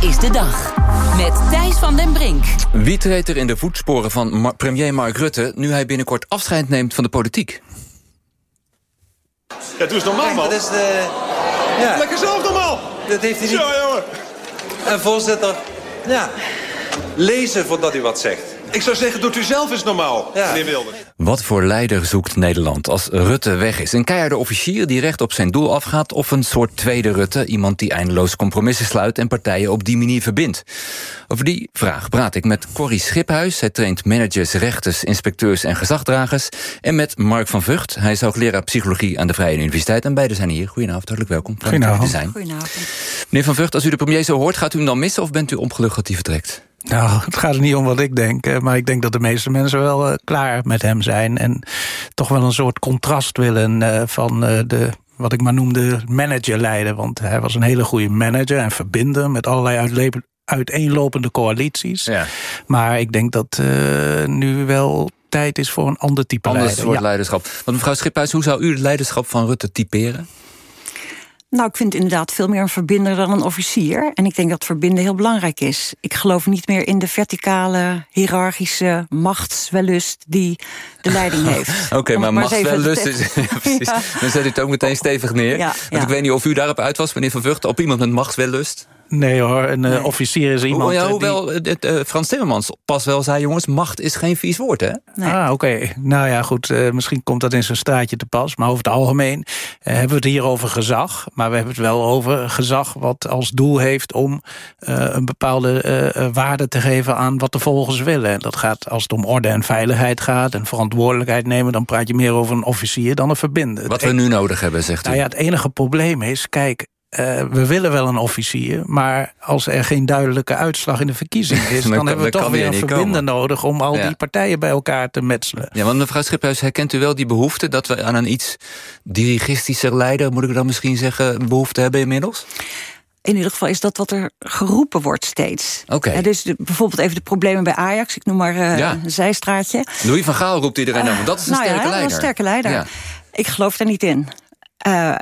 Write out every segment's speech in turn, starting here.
is de dag. Met Thijs van den Brink. Wie treedt er in de voetsporen van Ma- premier Mark Rutte... nu hij binnenkort afscheid neemt van de politiek? Ja, doe eens normaal, man. Dat is de... Ja, Lekker zelf normaal. dat heeft hij niet... Zo, jongen. En voorzitter, ja, lezen voordat u wat zegt. Ik zou zeggen, doet u zelf eens normaal, Ja. meneer Wilders. Wat voor leider zoekt Nederland als Rutte weg is? Een keiharde officier die recht op zijn doel afgaat... of een soort tweede Rutte, iemand die eindeloos compromissen sluit... en partijen op die manier verbindt? Over die vraag praat ik met Corrie Schiphuis. Hij traint managers, rechters, inspecteurs en gezagdragers. En met Mark van Vught. Hij is hoogleraar psychologie aan de Vrije Universiteit. En beiden zijn hier. Goedenavond, hartelijk welkom. Zijn. Goedenavond. Meneer van Vught, als u de premier zo hoort... gaat u hem dan missen of bent u opgelucht dat hij vertrekt? Nou, het gaat er niet om wat ik denk. Maar ik denk dat de meeste mensen wel eh, klaar met hem zijn. En toch wel een soort contrast willen eh, van eh, de wat ik maar noemde manager leiden. Want hij was een hele goede manager en verbinder met allerlei uiteenlopende coalities. Ja. Maar ik denk dat nu wel tijd is voor een ander type Ander leider. soort Ja. leiderschap. Want mevrouw Schiphuis, hoe zou u het leiderschap van Rutte typeren? Nou, ik vind inderdaad veel meer een verbinder dan een officier. En ik denk dat verbinden heel belangrijk is. Ik geloof niet meer in de verticale, hiërarchische machtswellust die de leiding heeft. Oké, maar even machtswellust is... Ja, precies. Ja. Dan zet u het ook meteen stevig neer. Ja, Want ik weet niet of u daarop uit was, meneer Van Vught... op iemand met machtswellust. Nee hoor, een eh, officier is iemand... Ho- ja, eh, die- hoewel het, eh, Frans Timmermans pas wel zei... jongens, macht is geen vies woord, hè? Nee. Ah, oké. Nou ja, goed. eh, misschien komt dat in zijn straatje te pas. Maar over het algemeen hebben we het hier over gezag. Maar we hebben het wel over gezag wat als doel heeft... om eh, een bepaalde eh, eh, waarde te geven aan wat de volgers willen. En dat gaat als het om orde en veiligheid gaat... en verantwoordelijkheid nemen... dan praat je meer over een officier dan een verbinder. Wat we nu nodig hebben, zegt u. nou ja, het enige probleem is, kijk, eh, we willen wel een officier... maar als er geen duidelijke uitslag in de verkiezing is... Dan hebben we dan toch weer er een verbinder komen. nodig... om al Ja. die partijen bij elkaar te metselen. Ja, want mevrouw Schiphuis, herkent u wel die behoefte... dat we aan een iets dirigistischer leider, moet ik dan misschien zeggen... behoefte hebben inmiddels? In ieder geval is dat wat er geroepen wordt steeds. Oké. Ja, dus de- bijvoorbeeld even de problemen bij Ajax. Ik noem maar eh, Ja. een zijstraatje. Louis van Gaal roept iedereen aan, want dat is een nou sterke ja, leider. Een sterke leider. Ja. Ik geloof daar niet in. Eh,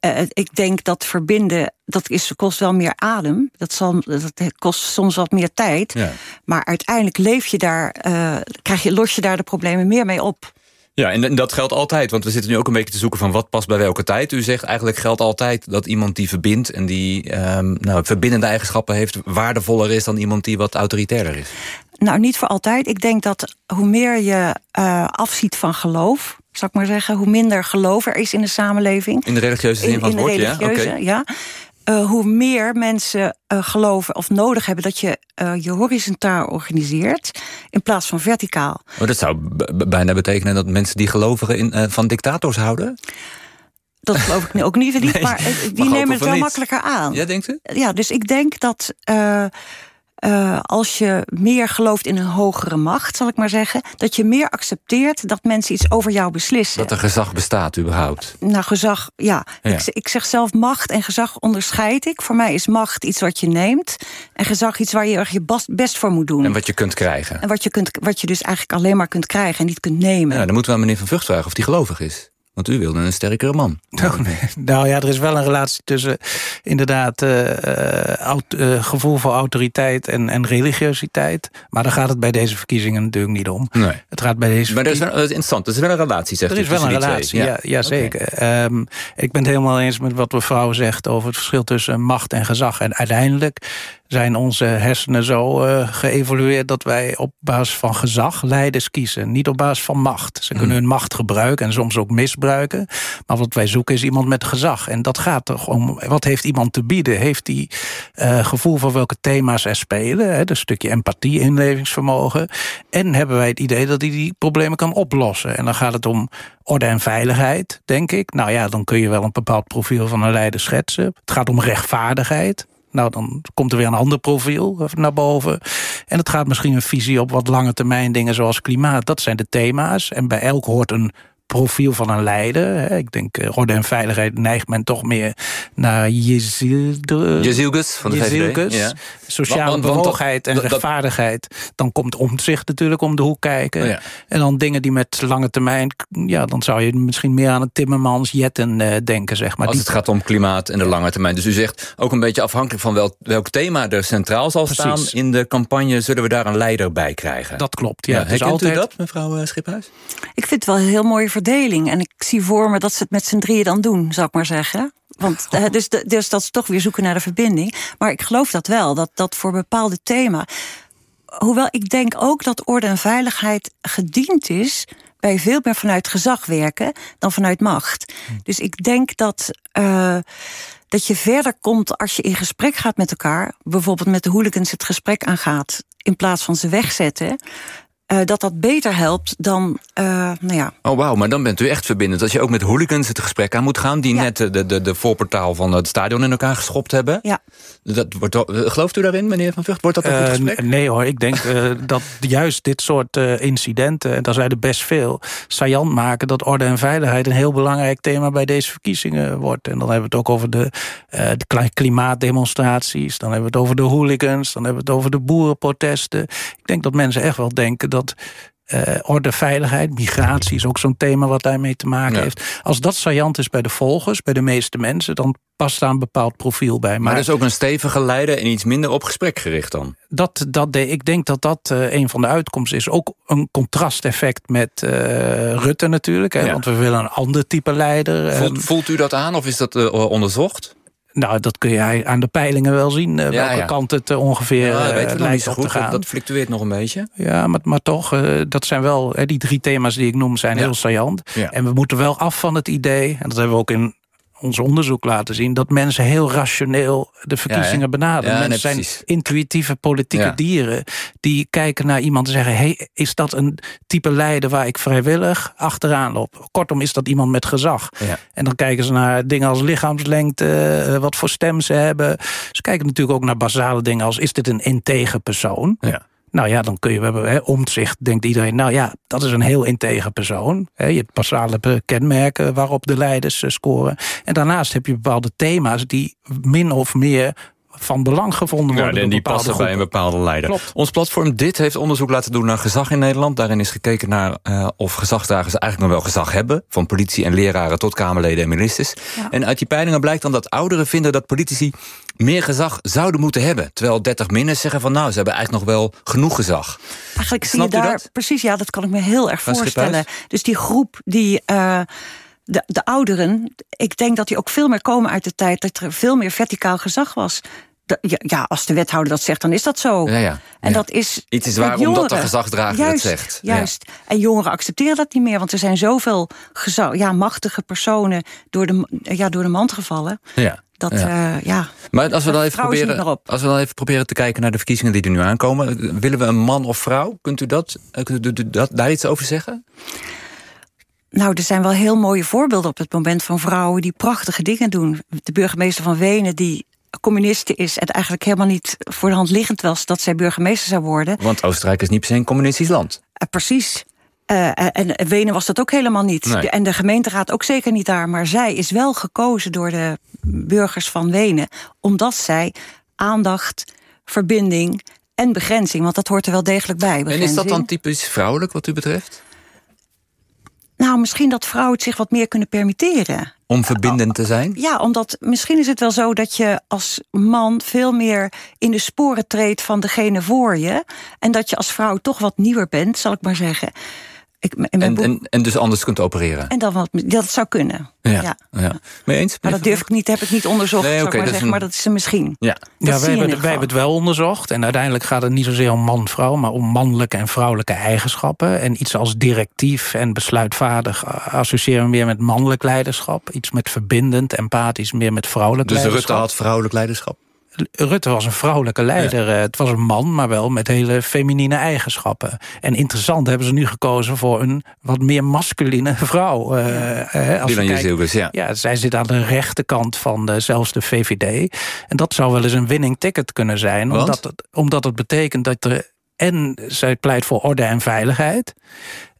eh, ik denk dat verbinden, dat is, kost wel meer adem. Dat, zal, dat kost soms wat meer tijd. Ja. Maar uiteindelijk leef je daar, eh, krijg je, los je daar de problemen meer mee op. Ja, en dat geldt altijd, want we zitten nu ook een beetje te zoeken van wat past bij welke tijd. U zegt eigenlijk geldt altijd dat iemand die verbindt en die ehm, nou, verbindende eigenschappen heeft, waardevoller is dan iemand die wat autoritairder is. Nou, niet voor altijd. Ik denk dat hoe meer je eh, afziet van geloof, zal ik maar zeggen, hoe minder geloof er is in de samenleving. In de religieuze zin in, van het woord, ja? ja. Eh, hoe meer mensen eh, geloven of nodig hebben dat je eh, je horizontaal organiseert in plaats van verticaal. Maar dat zou bijna betekenen dat mensen die gelovigen in, van dictators houden. Dat geloof ik nu ook niet, Nee, maar die nemen het wel niet. makkelijker aan. Ja, denkt u? Ja, dus ik denk dat eh, als je meer gelooft in een hogere macht, zal ik maar zeggen, dat je meer accepteert dat mensen iets over jou beslissen. Dat er gezag bestaat überhaupt. Nou, gezag, ja. Ja. Ik, ik zeg zelf macht en gezag onderscheid ik. Voor mij is macht iets wat je neemt. En gezag iets waar je erg je best voor moet doen. En wat je kunt krijgen. En wat je, kunt, wat je dus eigenlijk alleen maar kunt krijgen en niet kunt nemen. Ja, dan moeten we aan meneer Van Vught vragen of die gelovig is. Want u wilde een sterkere man. Oh, nee. Nou ja, er is wel een relatie tussen inderdaad eh, eh, aut- eh, gevoel voor autoriteit en, en religiositeit. Maar daar gaat het bij deze verkiezingen natuurlijk niet om. Nee. Het gaat bij deze Maar dat is, verkiezingen- wel, dat is interessant. Er is wel een relatie, zegt er is wel een relatie, ja, ja, zeker. Ehm, ik ben het helemaal eens met wat mevrouw zegt over het verschil tussen macht en gezag. En uiteindelijk zijn onze hersenen zo eh, geëvolueerd dat wij op basis van gezag leiders kiezen, niet op basis van macht. Ze kunnen hun macht gebruiken en soms ook misbruiken. Maar wat wij zoeken is iemand met gezag. En dat gaat toch om wat heeft iemand te bieden? Heeft hij eh, gevoel voor welke thema's er spelen? Hè, dus een stukje empathie, inlevingsvermogen. En hebben wij het idee dat hij die problemen kan oplossen? En dan gaat het om orde en veiligheid, denk ik. Nou ja, dan kun je wel een bepaald profiel van een leider schetsen. Het gaat om rechtvaardigheid. Nou, dan komt er weer een ander profiel naar boven. En het gaat misschien een visie op wat lange termijn dingen zoals klimaat. Dat zijn de thema's. En bij elk hoort een profiel van een leider. Ik denk, uh, orde en veiligheid neigt men toch meer naar Jezilgus van de VVD. Ja. Sociale bewogenheid en rechtvaardigheid. Dan komt omzicht natuurlijk om de hoek kijken. Oh ja. En dan dingen die met lange termijn... ja, dan zou je misschien meer aan een Timmermans, Jetten uh, denken, zeg maar. Als het gaat om klimaat en de lange termijn. Dus u zegt ook een beetje afhankelijk van wel, welk thema er centraal zal Precies. staan... in de campagne zullen we daar een leider bij krijgen. Dat klopt, ja. ja dus altijd... u dat, mevrouw eh, Schiphuis? Ik vind het wel heel mooie verdeling. En ik zie voor me dat ze het met z'n drieën dan doen, zou ik maar zeggen. Want oh. dus, dus dat is toch weer zoeken naar de verbinding. Maar ik geloof dat wel, dat, dat voor bepaalde thema. Hoewel ik denk ook dat orde en veiligheid gediend is bij veel meer vanuit gezag werken dan vanuit macht. Hm. Dus ik denk dat, uh, dat je verder komt als je in gesprek gaat met elkaar. Bijvoorbeeld met de hooligans het gesprek aangaat. In plaats van ze wegzetten. Uh, dat dat beter helpt dan, uh, nou ja... Oh, wauw, maar dan bent u echt verbindend. Als je ook met hooligans het gesprek aan moet gaan... die net de, de, de voorportaal van het stadion in elkaar geschopt hebben. Ja. Dat wordt, gelooft u daarin, meneer Van Vught? Wordt dat een goed gesprek? Nee hoor, ik denk dat juist dit soort incidenten... en daar zijn er best veel, saillant maken... dat orde en veiligheid een heel belangrijk thema... bij deze verkiezingen wordt. En dan hebben we het ook over de, de klimaatdemonstraties... dan hebben we het over de hooligans... dan hebben we het over de boerenprotesten. Ik denk dat mensen echt wel denken dat uh, orde, veiligheid, migratie is ook zo'n thema wat daarmee te maken heeft. Als dat saillant is bij de volgers, bij de meeste mensen, dan past daar een bepaald profiel bij. Maar, maar is ook een stevige leider en iets minder op gesprek gericht dan? Dat, dat, ik denk dat dat uh, een van de uitkomsten is. Ook een contrasteffect met uh, Rutte natuurlijk. Hè, Want we willen een ander type leider. Voelt, voelt u dat aan of is dat onderzocht? Nou, dat kun je aan de peilingen wel zien. Uh, welke kant het uh, ongeveer ja, uh, lijkt niet zo goed, gaan. Dat fluctueert nog een beetje. Ja, maar, maar toch, dat zijn wel... die drie thema's die ik noem zijn heel saillant. En we moeten wel af van het idee... en dat hebben we ook in ons onderzoek laten zien... dat mensen heel rationeel de verkiezingen benaderen. mensen zijn intuïtieve politieke dieren... die kijken naar iemand en zeggen... hey, is dat een type leider waar ik vrijwillig achteraan loop? Kortom, is dat iemand met gezag? En dan kijken ze naar dingen als lichaamslengte... Eh, wat voor stem ze hebben. Ze kijken natuurlijk ook naar basale dingen als... is dit een integer persoon? Ja. Nou ja, dan kun je, we hebben hè, omzicht, denkt iedereen, nou ja, dat is een heel integer persoon. Hè, je hebt basale kenmerken waarop de leiders eh, scoren. En daarnaast heb je bepaalde thema's die min of meer van belang gevonden worden. Ja, en die passen bij een bepaalde leider. Ons platform Dit heeft onderzoek laten doen naar gezag in Nederland. Daarin is gekeken naar uh, of gezagsdragers eigenlijk nog wel gezag hebben. Van politie en leraren tot Kamerleden en ministers. En uit die peilingen blijkt dan dat ouderen vinden dat politici meer gezag zouden moeten hebben. Terwijl 30 minners zeggen van nou, ze hebben eigenlijk nog wel genoeg gezag. Eigenlijk zie je daar, dat? precies, ja, dat kan ik me heel erg voorstellen. Dus die groep die... Uh, de, de ouderen, ik denk dat die ook veel meer komen uit de tijd dat er veel meer verticaal gezag was. ja, als de wethouder dat zegt, dan is dat zo. Ja, ja. En dat is. Iets is waar omdat de gezagdrager het zegt. Juist. En jongeren accepteren dat niet meer, want er zijn zoveel ja, machtige personen door de, ja, door de mand gevallen. Ja. Dat, ja. Uh, ja. Maar als we, dan even proberen, als we dan even proberen te kijken naar de verkiezingen die er nu aankomen, willen we een man of vrouw? Kunt u dat, eh, kunt u dat daar iets over zeggen? Nou, er zijn wel heel mooie voorbeelden op het moment van vrouwen die prachtige dingen doen. De burgemeester van Wenen, die communiste is en eigenlijk helemaal niet voor de hand liggend was dat zij burgemeester zou worden. Want Oostenrijk is niet per se een communistisch land. Uh, precies. Uh, en Wenen was dat ook helemaal niet. En de gemeenteraad ook zeker niet daar. Maar zij is wel gekozen door de burgers van Wenen. Omdat zij aandacht, verbinding en begrenzing... want dat hoort er wel degelijk bij. En is dat dan typisch vrouwelijk wat u betreft? Nou, misschien dat vrouwen het zich wat meer kunnen permitteren. Om verbindend te zijn? Ja, omdat misschien is het wel zo dat je als man veel meer in de sporen treedt van degene voor je. En dat je als vrouw toch wat nieuwer bent, zal ik maar zeggen. Ik, en, en, en, dus anders kunt opereren? En dan wat, dat zou kunnen. Ja, ja. Mee eens? Maar dat durf ik niet, heb ik niet onderzocht, nee, okay, maar, zeggen, maar dat is er misschien. Ja, ja wij, hebben, wij hebben het wel onderzocht. En uiteindelijk gaat het niet zozeer om man-vrouw... maar om mannelijke en vrouwelijke eigenschappen. En iets als directief en besluitvaardig... associëren we meer met mannelijk leiderschap. Iets met verbindend, empathisch, meer met vrouwelijk dus leiderschap. Dus Rutte had vrouwelijk leiderschap? Rutte was een vrouwelijke leider. Eh, het was een man, maar wel met hele feminine eigenschappen. En interessant hebben ze nu gekozen voor een wat meer masculine vrouw. Uh, als ja. ja. Zij zit aan de rechterkant van de, zelfs de VVD. En dat zou wel eens een winning ticket kunnen zijn. Omdat het, omdat het betekent dat er en zij pleit voor orde en veiligheid.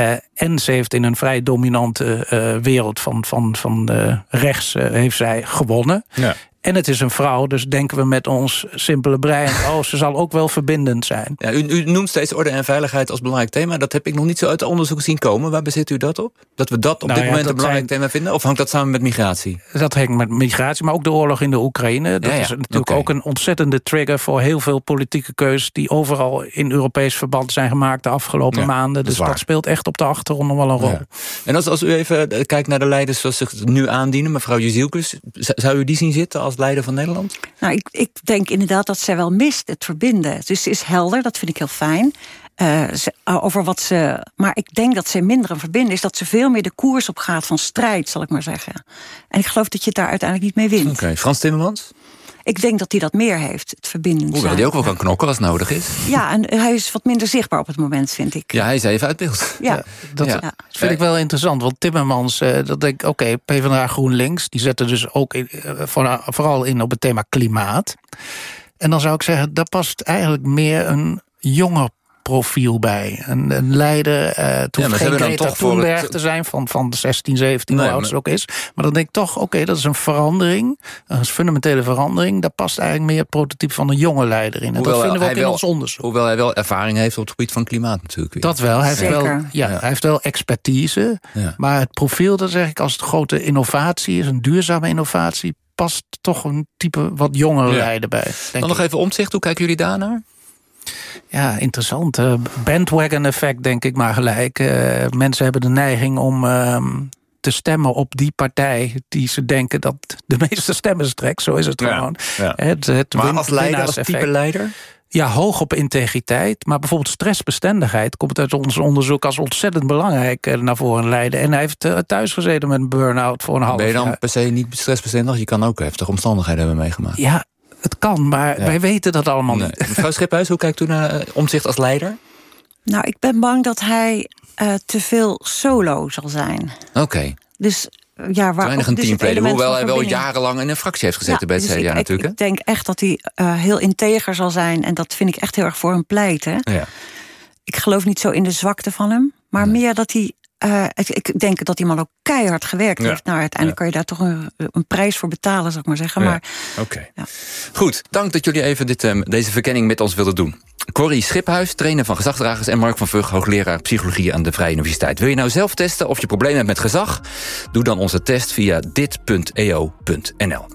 Uh, en ze heeft in een vrij dominante uh, wereld van, van, van uh, rechts heeft zij gewonnen. Ja. En het is een vrouw, dus denken we met ons simpele brein... oh, ze zal ook wel verbindend zijn. Ja, u, u, noemt steeds orde en veiligheid als belangrijk thema. Dat heb ik nog niet zo uit het onderzoek zien komen. Waar bezit u dat op? Dat we dat op nou dit moment een belangrijk thema vinden? Of hangt dat samen met migratie? Dat hangt met migratie, maar ook de oorlog in de Oekraïne. Dat is natuurlijk ook een ontzettende trigger... voor heel veel politieke keuzes... die overal in Europees verband zijn gemaakt de afgelopen maanden. Dus dat speelt echt op de achtergrond nog wel een rol. En als, als u even eh, kijkt naar de leiders zoals zich nu aandienen... mevrouw Jezielkus, zou u die zien zitten als leider van Nederland? Nou, ik, ik denk inderdaad dat zij wel mist het verbinden. Dus ze is helder, dat vind ik heel fijn. Uh, over wat ze. Maar ik denk dat ze minder een verbinden is. Dat ze veel meer de koers op gaat van strijd, zal ik maar zeggen. En ik geloof dat je het daar uiteindelijk niet mee wint. Oké, Frans Timmermans? Ik denk dat hij dat meer heeft, het verbinden. Hoewel hij ook wel kan knokken als nodig is. Ja, en hij is wat minder zichtbaar op het moment, vind ik. Ja, hij is even uit beeld. Ja, dat ja. vind ik wel interessant. Want Timmermans, uh, dat denk ik, oké, okay, PvdA GroenLinks... die zetten dus ook in, uh, vooral in op het thema klimaat. En dan zou ik zeggen, daar past eigenlijk meer een jonger profiel bij. Een, een leider, uh, toen ja, geen Greta Thunberg het... te zijn van, van 16, 17, nee, hoe oud ze ook is. Maar dan denk ik toch, oké, dat is een verandering. Een fundamentele verandering. Daar past eigenlijk meer het prototype van een jonge leider in. En dat vinden we ook in ons onderzoek. Hoewel hij wel ervaring heeft op het gebied van klimaat natuurlijk. Dat wel. Hij heeft wel, ja, ja, hij heeft wel expertise. Ja. Maar het profiel, dat zeg ik, als het grote innovatie is, een duurzame innovatie, past toch een type wat jongere leider bij. Dan nog even omzicht, hoe kijken jullie daarnaar? Ja, interessant. Uh, bandwagon effect, denk ik maar gelijk. Uh, mensen hebben de neiging om uh, te stemmen op die partij... die ze denken dat de meeste stemmen trekt. Zo is het ja, gewoon. Ja. Het, het maar als leider, als type leider? Ja, hoog op integriteit. Maar bijvoorbeeld stressbestendigheid komt uit ons onderzoek als ontzettend belangrijk eh, naar voren leiden. En hij heeft thuis gezeten met een burn-out voor een half jaar. Ben je dan per se niet stressbestendig? Je kan ook heftige omstandigheden hebben meegemaakt. Ja, het kan, maar wij weten dat allemaal niet. Mevrouw Schiphuis, hoe kijkt u naar uh, omzicht als leider? Nou, ik ben bang dat hij uh, te veel solo zal zijn. Oké. Dus ja, waar weinig een dus teamplayer, hoewel hij wel jarenlang in een fractie heeft gezeten ja, bij het dus CDA natuurlijk. Ik denk echt dat hij uh, heel integer zal zijn en dat vind ik echt heel erg voor hem pleiten. Ja. Ik geloof niet zo in de zwakte van hem, maar meer dat hij uh, ik denk dat die man ook keihard gewerkt heeft. Nou, uiteindelijk kan je daar toch een, een, prijs voor betalen, zou ik maar zeggen. Maar, Oké. Goed, dank dat jullie even dit, um, deze verkenning met ons wilden doen. Corrie Schiphuis, trainer van gezagsdragers... en Mark van Vug, hoogleraar psychologie aan de Vrije Universiteit. Wil je nou zelf testen of je problemen hebt met gezag? Doe dan onze test via dit.eo.nl.